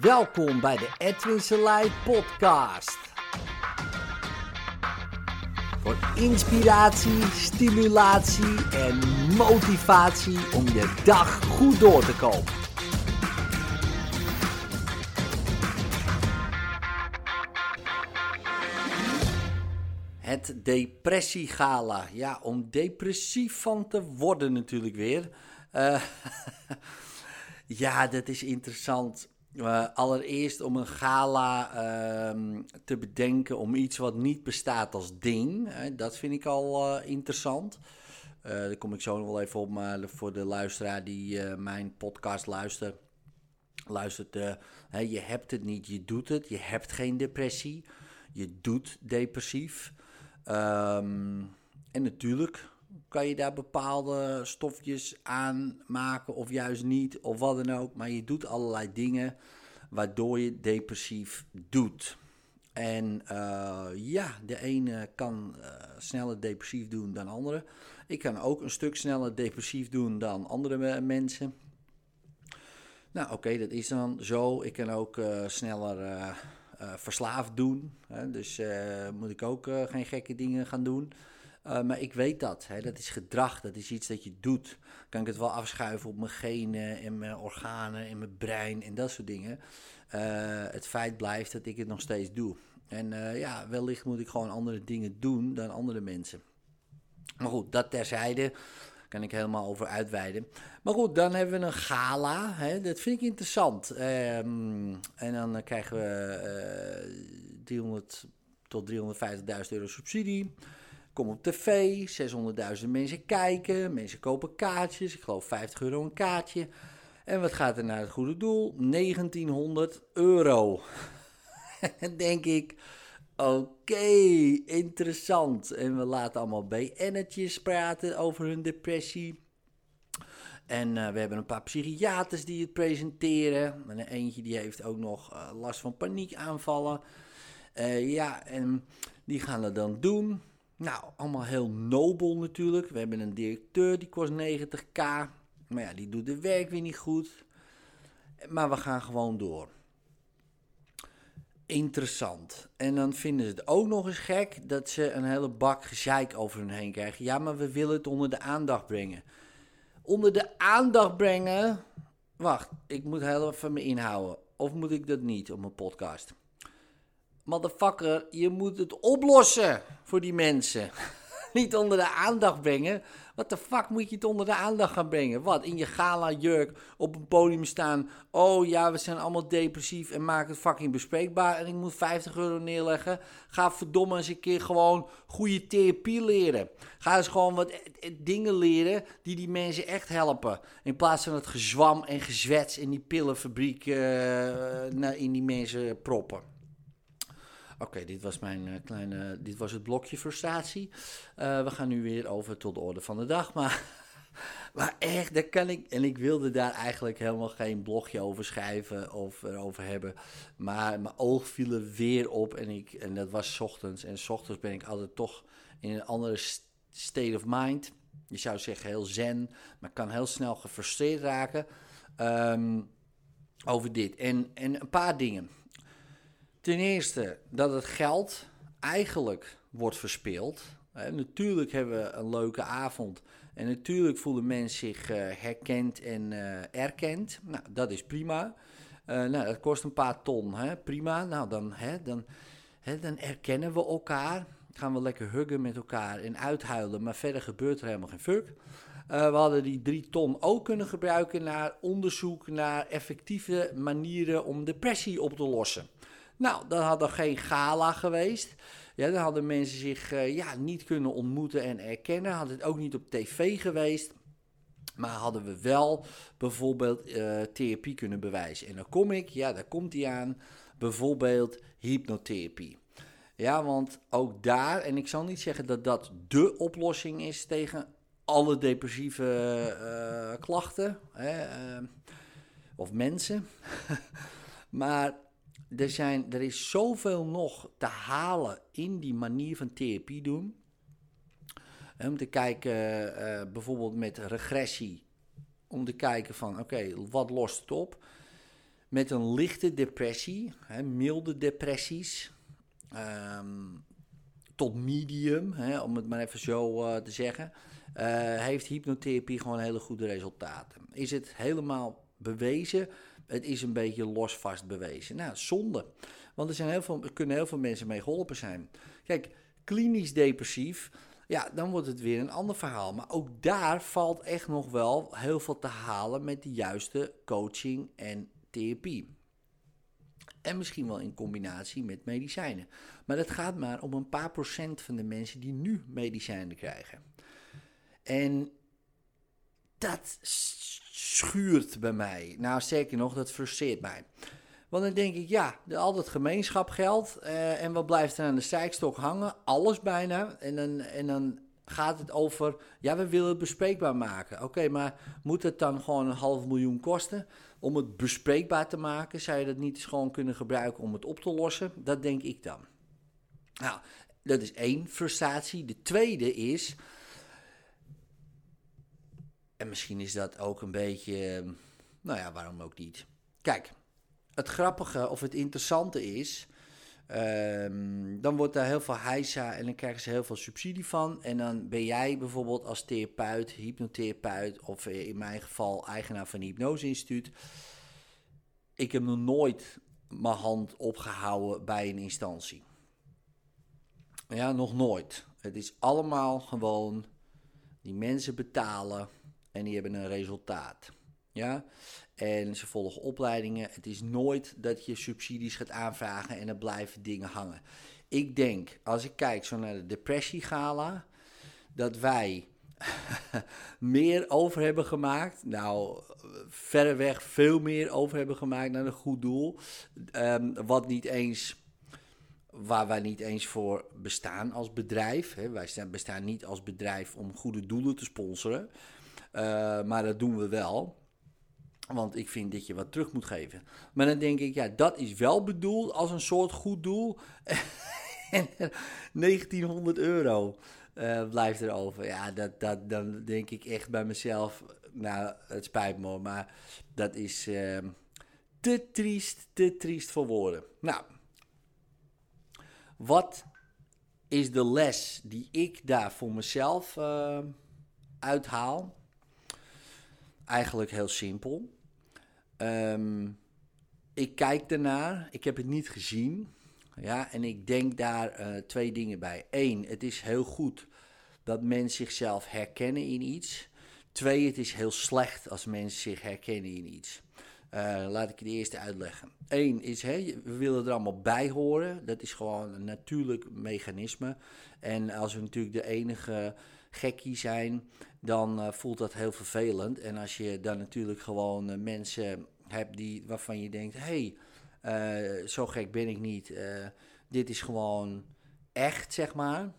Welkom bij de Edwin Selei podcast. Voor inspiratie, stimulatie en motivatie om je dag goed door te komen. Het depressiegala. Ja, om depressief van te worden natuurlijk weer. Uh, ja, dat is interessant. Uh, allereerst om een gala uh, te bedenken om iets wat niet bestaat als ding. Dat vind ik al uh, interessant. daar kom ik zo nog wel even op, maar voor de luisteraar die mijn podcast luistert. Luistert, je hebt het niet, je doet het. Je hebt geen depressie. Je doet depressief. Um, en natuurlijk kan je daar bepaalde stofjes aan maken of juist niet of wat dan ook. Maar je doet allerlei dingen waardoor je depressief doet. En uh, ja, de ene kan uh, sneller depressief doen dan de andere. Ik kan ook een stuk sneller depressief doen dan andere mensen. Nou, oké, dat is dan zo. Ik kan ook uh, sneller verslaafd doen. Hè? Dus moet ik ook geen gekke dingen gaan doen. Uh, maar ik weet dat. Hè? Dat is gedrag. Dat is iets dat je doet. Kan ik het wel afschuiven op mijn genen en mijn organen en mijn brein en dat soort dingen. Uh, het feit blijft dat ik het nog steeds doe. En uh, ja, wellicht moet ik gewoon andere dingen doen dan andere mensen. Maar goed, dat terzijde. Kan ik helemaal over uitweiden. Maar goed, dan hebben we een gala. Hè? Dat vind ik interessant. Um, en dan krijgen we 300 tot 350.000 euro subsidie. Kom op tv, 600.000 mensen kijken, mensen kopen kaartjes, ik geloof 50 euro een kaartje. En wat gaat er naar het goede doel? 1900 euro. denk ik, oké, interessant. En we laten allemaal BN'tjes praten over hun depressie. En uh, we hebben een paar psychiaters die het presenteren. En eentje die heeft ook nog uh, last van paniekaanvallen. Uh, ja, en die gaan het dan doen. Nou, allemaal heel nobel natuurlijk. We hebben een directeur die kost 90k. Maar ja, die doet de werk weer niet goed. Maar we gaan gewoon door. Interessant. En dan vinden ze het ook nog eens gek dat ze een hele bak gezeik over hun heen krijgen. Ja, maar we willen het onder de aandacht brengen. Onder de aandacht brengen. Wacht, ik moet heel even me inhouden. Of moet ik dat niet op mijn podcast? Motherfucker, je moet het oplossen voor die mensen. Niet onder de aandacht brengen. Wat de fuck moet je het onder de aandacht gaan brengen? Wat, in je gala jurk op een podium staan. Oh ja, we zijn allemaal depressief en maak het fucking bespreekbaar. En ik moet 50 euro neerleggen. Ga verdomme eens een keer gewoon goede therapie leren. Ga eens gewoon wat dingen leren die die mensen echt helpen. In plaats van het gezwam en gezwets in die pillenfabriek uh, in die mensen proppen. Oké, dit was mijn uh, kleine, dit was het blokje frustratie. Uh, we gaan nu weer over tot de orde van de dag. Maar, maar echt, daar kan ik, en ik wilde daar eigenlijk helemaal geen blogje over schrijven of erover hebben. Maar mijn oog viel er weer op en, ik, en dat was ochtends. En ochtends ben ik altijd toch in een andere state of mind. Je zou zeggen heel zen, maar kan heel snel gefrustreerd raken um, over dit. En, en een paar dingen. Ten eerste dat het geld eigenlijk wordt verspeeld. natuurlijk hebben we een leuke avond. En natuurlijk voelen mensen zich uh, herkend en uh, erkend. Nou, dat is prima. Uh, nou, dat kost een paar ton. Hè? Prima. Nou, dan, hè, dan, hè, dan erkennen we elkaar. Gaan we lekker huggen met elkaar en uithuilen. Maar verder gebeurt er helemaal geen fuck. we hadden die drie ton ook kunnen gebruiken naar onderzoek naar effectieve manieren om depressie op te lossen. Nou, dan had er geen gala geweest. Ja, dan hadden mensen zich uh, ja, niet kunnen ontmoeten en erkennen. Had het ook niet op tv geweest. Maar hadden we wel bijvoorbeeld uh, therapie kunnen bewijzen. En dan kom ik, ja, daar komt hij aan. Bijvoorbeeld hypnotherapie. Ja, want ook daar, en ik zal niet zeggen dat dat de oplossing is tegen alle depressieve uh, klachten hè, of mensen. maar er, zijn, er is zoveel nog te halen in die manier van therapie doen. Om te kijken, uh, bijvoorbeeld met regressie, om te kijken van oké, wat lost het op? met een lichte depressie, hè, milde depressies, ehm, tot medium, hè, om het maar even zo uh, te zeggen, uh, heeft hypnotherapie gewoon hele goede resultaten. Is het helemaal bewezen? Het is een beetje losvast bewezen. Nou, zonde. Want er, zijn heel veel, er kunnen heel veel mensen mee geholpen zijn. Kijk, klinisch depressief, ja, dan wordt het weer een ander verhaal. Maar ook daar valt echt nog wel heel veel te halen met de juiste coaching en therapie. En misschien wel in combinatie met medicijnen. Maar het gaat maar om een paar procent van de mensen die nu medicijnen krijgen. En dat schuurt bij mij. Nou, zeker nog, dat frustreert mij. Want dan denk ik, ja, al dat gemeenschap geldt. Uh, en wat blijft er aan de strijkstok hangen? Alles bijna. En dan, en dan gaat het over, ja, we willen het bespreekbaar maken. Oké, maar moet het dan gewoon een half miljoen kosten om het bespreekbaar te maken? Zou je dat niet eens gewoon kunnen gebruiken om het op te lossen? Dat denk ik dan. Nou, dat is één frustratie. De tweede is, en misschien is dat ook een beetje, nou ja, waarom ook niet. Kijk, het grappige of het interessante is Um, dan wordt daar heel veel heisa en dan krijgen ze heel veel subsidie van. En dan ben jij bijvoorbeeld als therapeut, hypnotherapeut of in mijn geval eigenaar van een hypnoseinstituut. Ik heb nog nooit mijn hand opgehouden bij een instantie. Ja, nog nooit. Het is allemaal gewoon, die mensen betalen en die hebben een resultaat. Ja, en ze volgen opleidingen. Het is nooit dat je subsidies gaat aanvragen en er blijven dingen hangen. Ik denk, als ik kijk zo naar de depressiegala, dat wij meer over hebben gemaakt. Nou, verreweg veel meer over hebben gemaakt naar een goed doel. Um, wat niet eens waar wij niet eens voor bestaan als bedrijf. Wij bestaan niet als bedrijf om goede doelen te sponsoren. Uh, maar dat doen we wel. Want ik vind dat je wat terug moet geven. Maar dan denk ik, ja, dat is wel bedoeld als een soort goed doel. en 1900 euro uh, blijft er over. Ja, dat, dat, dan denk ik echt bij mezelf, nou, het spijt me, maar dat is uh, te triest, te triest voor woorden. Nou, wat is de les die ik daar voor mezelf uh, uithaal? Eigenlijk heel simpel. Um, ik kijk ernaar, ik heb het niet gezien. Ja, en ik denk daar uh, twee dingen bij. Eén, het is heel goed dat mensen zichzelf herkennen in iets. Twee, het is heel slecht als mensen zich herkennen in iets. Uh, laat ik het eerste uitleggen. Eén is, hè, we willen er allemaal bij horen. Dat is gewoon een natuurlijk mechanisme. En als we natuurlijk de enige gekkie zijn, dan uh, voelt dat heel vervelend. En als je dan natuurlijk gewoon uh, mensen hebt die, waarvan je denkt: hé, hey, zo gek ben ik niet. dit is gewoon echt, zeg maar.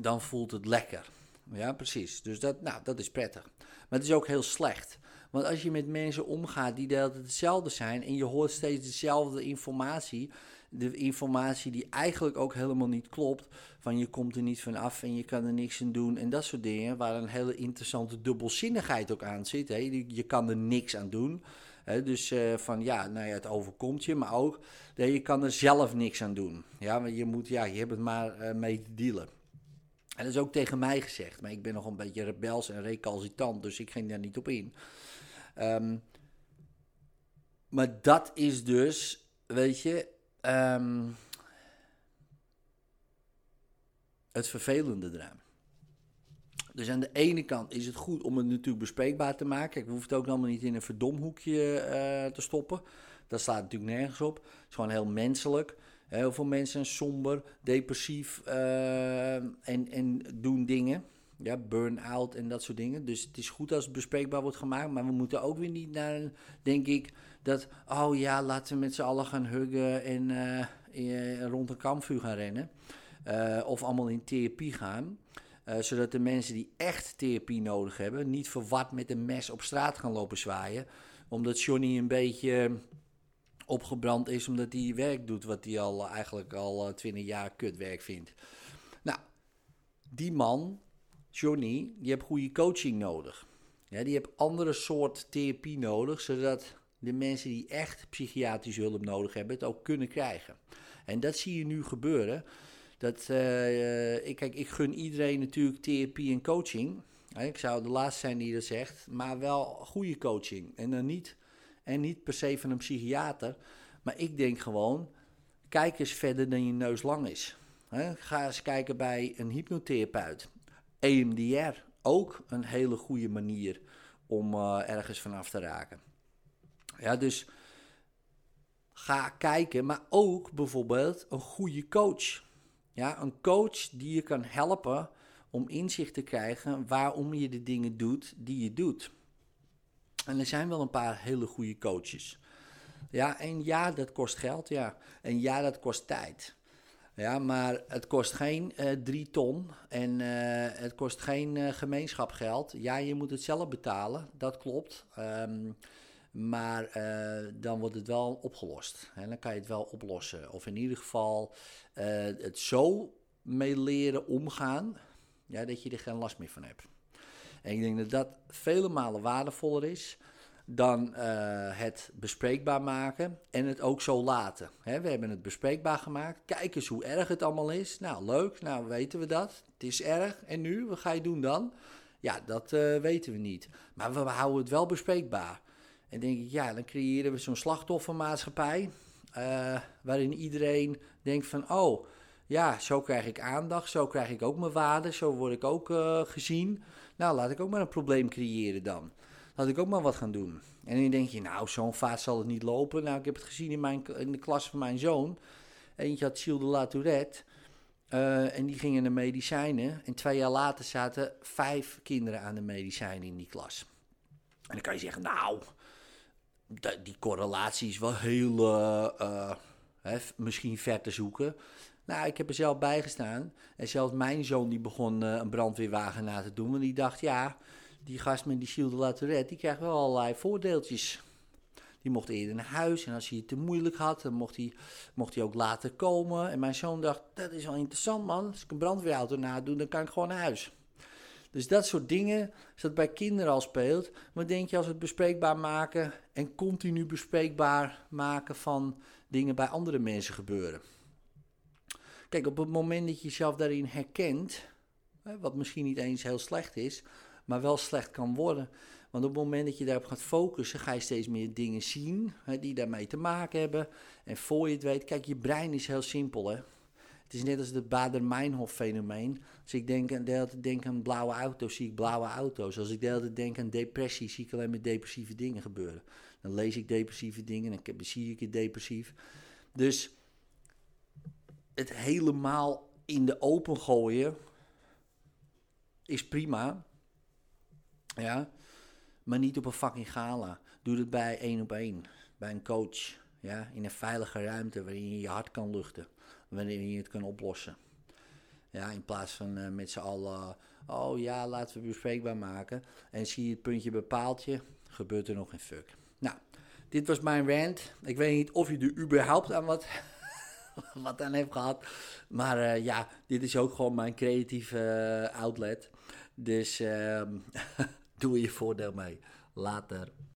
Dan voelt het lekker. Ja, precies. Dus dat, nou, dat is prettig. Maar het is ook heel slecht. Want als je met mensen omgaat die de hetzelfde zijn en je hoort steeds dezelfde informatie, de informatie die eigenlijk ook helemaal niet klopt, van je komt er niet van af en je kan er niks aan doen en dat soort dingen, waar een hele interessante dubbelzinnigheid ook aan zit. Hè? Je kan er niks aan doen. Hè? Dus uh, van ja, nou ja, het overkomt je, maar ook je kan er zelf niks aan doen. Ja, maar je, moet, ja, je hebt het maar uh, mee te dealen. En dat is ook tegen mij gezegd, maar ik ben nog een beetje rebels en recalcitant, dus ik ging daar niet op in. Um, maar dat is dus, weet je, um, het vervelende eraan. Dus aan de ene kant is het goed om het natuurlijk bespreekbaar te maken. Ik hoef het ook allemaal niet in een verdomhoekje uh, te stoppen. Dat staat natuurlijk nergens op. Het is gewoon heel menselijk. Heel veel mensen zijn somber, depressief uh, en, en doen dingen. Ja, burn-out en dat soort dingen. Dus het is goed als het bespreekbaar wordt gemaakt. Maar we moeten ook weer niet naar, denk ik, dat... Oh ja, laten we met z'n allen gaan huggen en uh, rond een kampvuur gaan rennen. Uh, of allemaal in therapie gaan. Zodat de mensen die echt therapie nodig hebben... niet verward met een mes op straat gaan lopen zwaaien. Omdat Johnny een beetje opgebrand is omdat hij werk doet... wat hij al eigenlijk al twintig jaar kutwerk vindt. Nou, die man Johnny, die heeft goede coaching nodig. Ja, die heeft andere soort therapie nodig, zodat de mensen die echt psychiatrische hulp nodig hebben, het ook kunnen krijgen. En dat zie je nu gebeuren. Dat, uh, ik, kijk, ik gun iedereen natuurlijk therapie en coaching. Ik zou de laatste zijn die dat zegt, maar wel goede coaching. En dan niet, en niet per se van een psychiater. Maar ik denk gewoon, kijk eens verder dan je neus lang is. Ga eens kijken bij een hypnotherapeut. EMDR, ook een hele goede manier om uh, ergens vanaf te raken. Ja, dus ga kijken, maar ook bijvoorbeeld een goede coach. Ja, een coach die je kan helpen om inzicht te krijgen waarom je de dingen doet die je doet. En er zijn wel een paar hele goede coaches. Ja, en ja, dat kost geld, ja. En ja, dat kost tijd. Ja, maar het kost geen uh, drie ton en uh, het kost geen uh, gemeenschapgeld. Ja, je moet het zelf betalen, dat klopt. Um, maar dan wordt het wel opgelost. En dan kan je het wel oplossen. Of in ieder geval het zo mee leren omgaan ja, dat je er geen last meer van hebt. En ik denk dat dat vele malen waardevoller is dan uh, het bespreekbaar maken en het ook zo laten. we hebben het bespreekbaar gemaakt. Kijk eens hoe erg het allemaal is. Nou, leuk. Nou, weten we dat. Het is erg. En nu? Wat ga je doen dan? Ja, dat uh, weten we niet. Maar we houden het wel bespreekbaar. En denk ik, ja, dan creëren we zo'n slachtoffermaatschappij. Uh, waarin iedereen denkt van, oh, ja, zo krijg ik aandacht. Zo krijg ik ook mijn waarde. Zo word ik ook gezien. Nou, laat ik ook maar een probleem creëren dan laat ik ook maar wat gaan doen. En dan denk je, nou, zo'n vaart zal het niet lopen. Nou, ik heb het gezien in, mijn, in de klas van mijn zoon. Eentje had Gilles de La Tourette. Uh, en die gingen de medicijnen. En twee jaar later zaten vijf kinderen aan de medicijnen in die klas. En dan kan je zeggen, nou, die correlatie is wel heel, uh, uh, hè, misschien ver te zoeken. Nou, ik heb er zelf bij gestaan. En zelfs mijn zoon die begon een brandweerwagen na te doen. Want die dacht, ja, die gast met die Gilles de La die krijgt wel allerlei voordeeltjes. Die mocht eerder naar huis en als hij het te moeilijk had, dan mocht hij, mocht hij ook later komen. En mijn zoon dacht, dat is wel interessant man, als ik een brandweerauto nadoe, dan kan ik gewoon naar huis. Dus dat soort dingen, als dat bij kinderen al speelt, wat denk je als het bespreekbaar maken en continu bespreekbaar maken van dingen bij andere mensen gebeuren? Kijk, op het moment dat je jezelf daarin herkent, wat misschien niet eens heel slecht is, maar wel slecht kan worden. Want op het moment dat je daarop gaat focussen, ga je steeds meer dingen zien hè, die daarmee te maken hebben. En voor je het weet, kijk, je brein is heel simpel. Hè? Het is net als het Bader-Meinhof-fenomeen. Als ik denk, de hele denk aan blauwe auto's, zie ik blauwe auto's. Als ik de hele tijd denk aan depressie, zie ik alleen maar depressieve dingen gebeuren. Dan lees ik depressieve dingen en dan zie ik het depressief. Dus het helemaal in de open gooien is prima. Ja, maar niet op een fucking gala. Doe het bij één op één. Bij een coach. Ja, in een veilige ruimte waarin je je hart kan luchten. Waarin je het kan oplossen. Ja, in plaats van uh, met z'n allen, oh ja, laten we bespreekbaar maken. En zie je het puntje bepaalt je, gebeurt er nog geen fuck. Nou, dit was mijn rant. Ik weet niet of je er überhaupt aan wat, wat aan heeft gehad. Maar uh, ja, dit is ook gewoon mijn creatieve uh, outlet. Dus... Doe je voordeel mee. Later.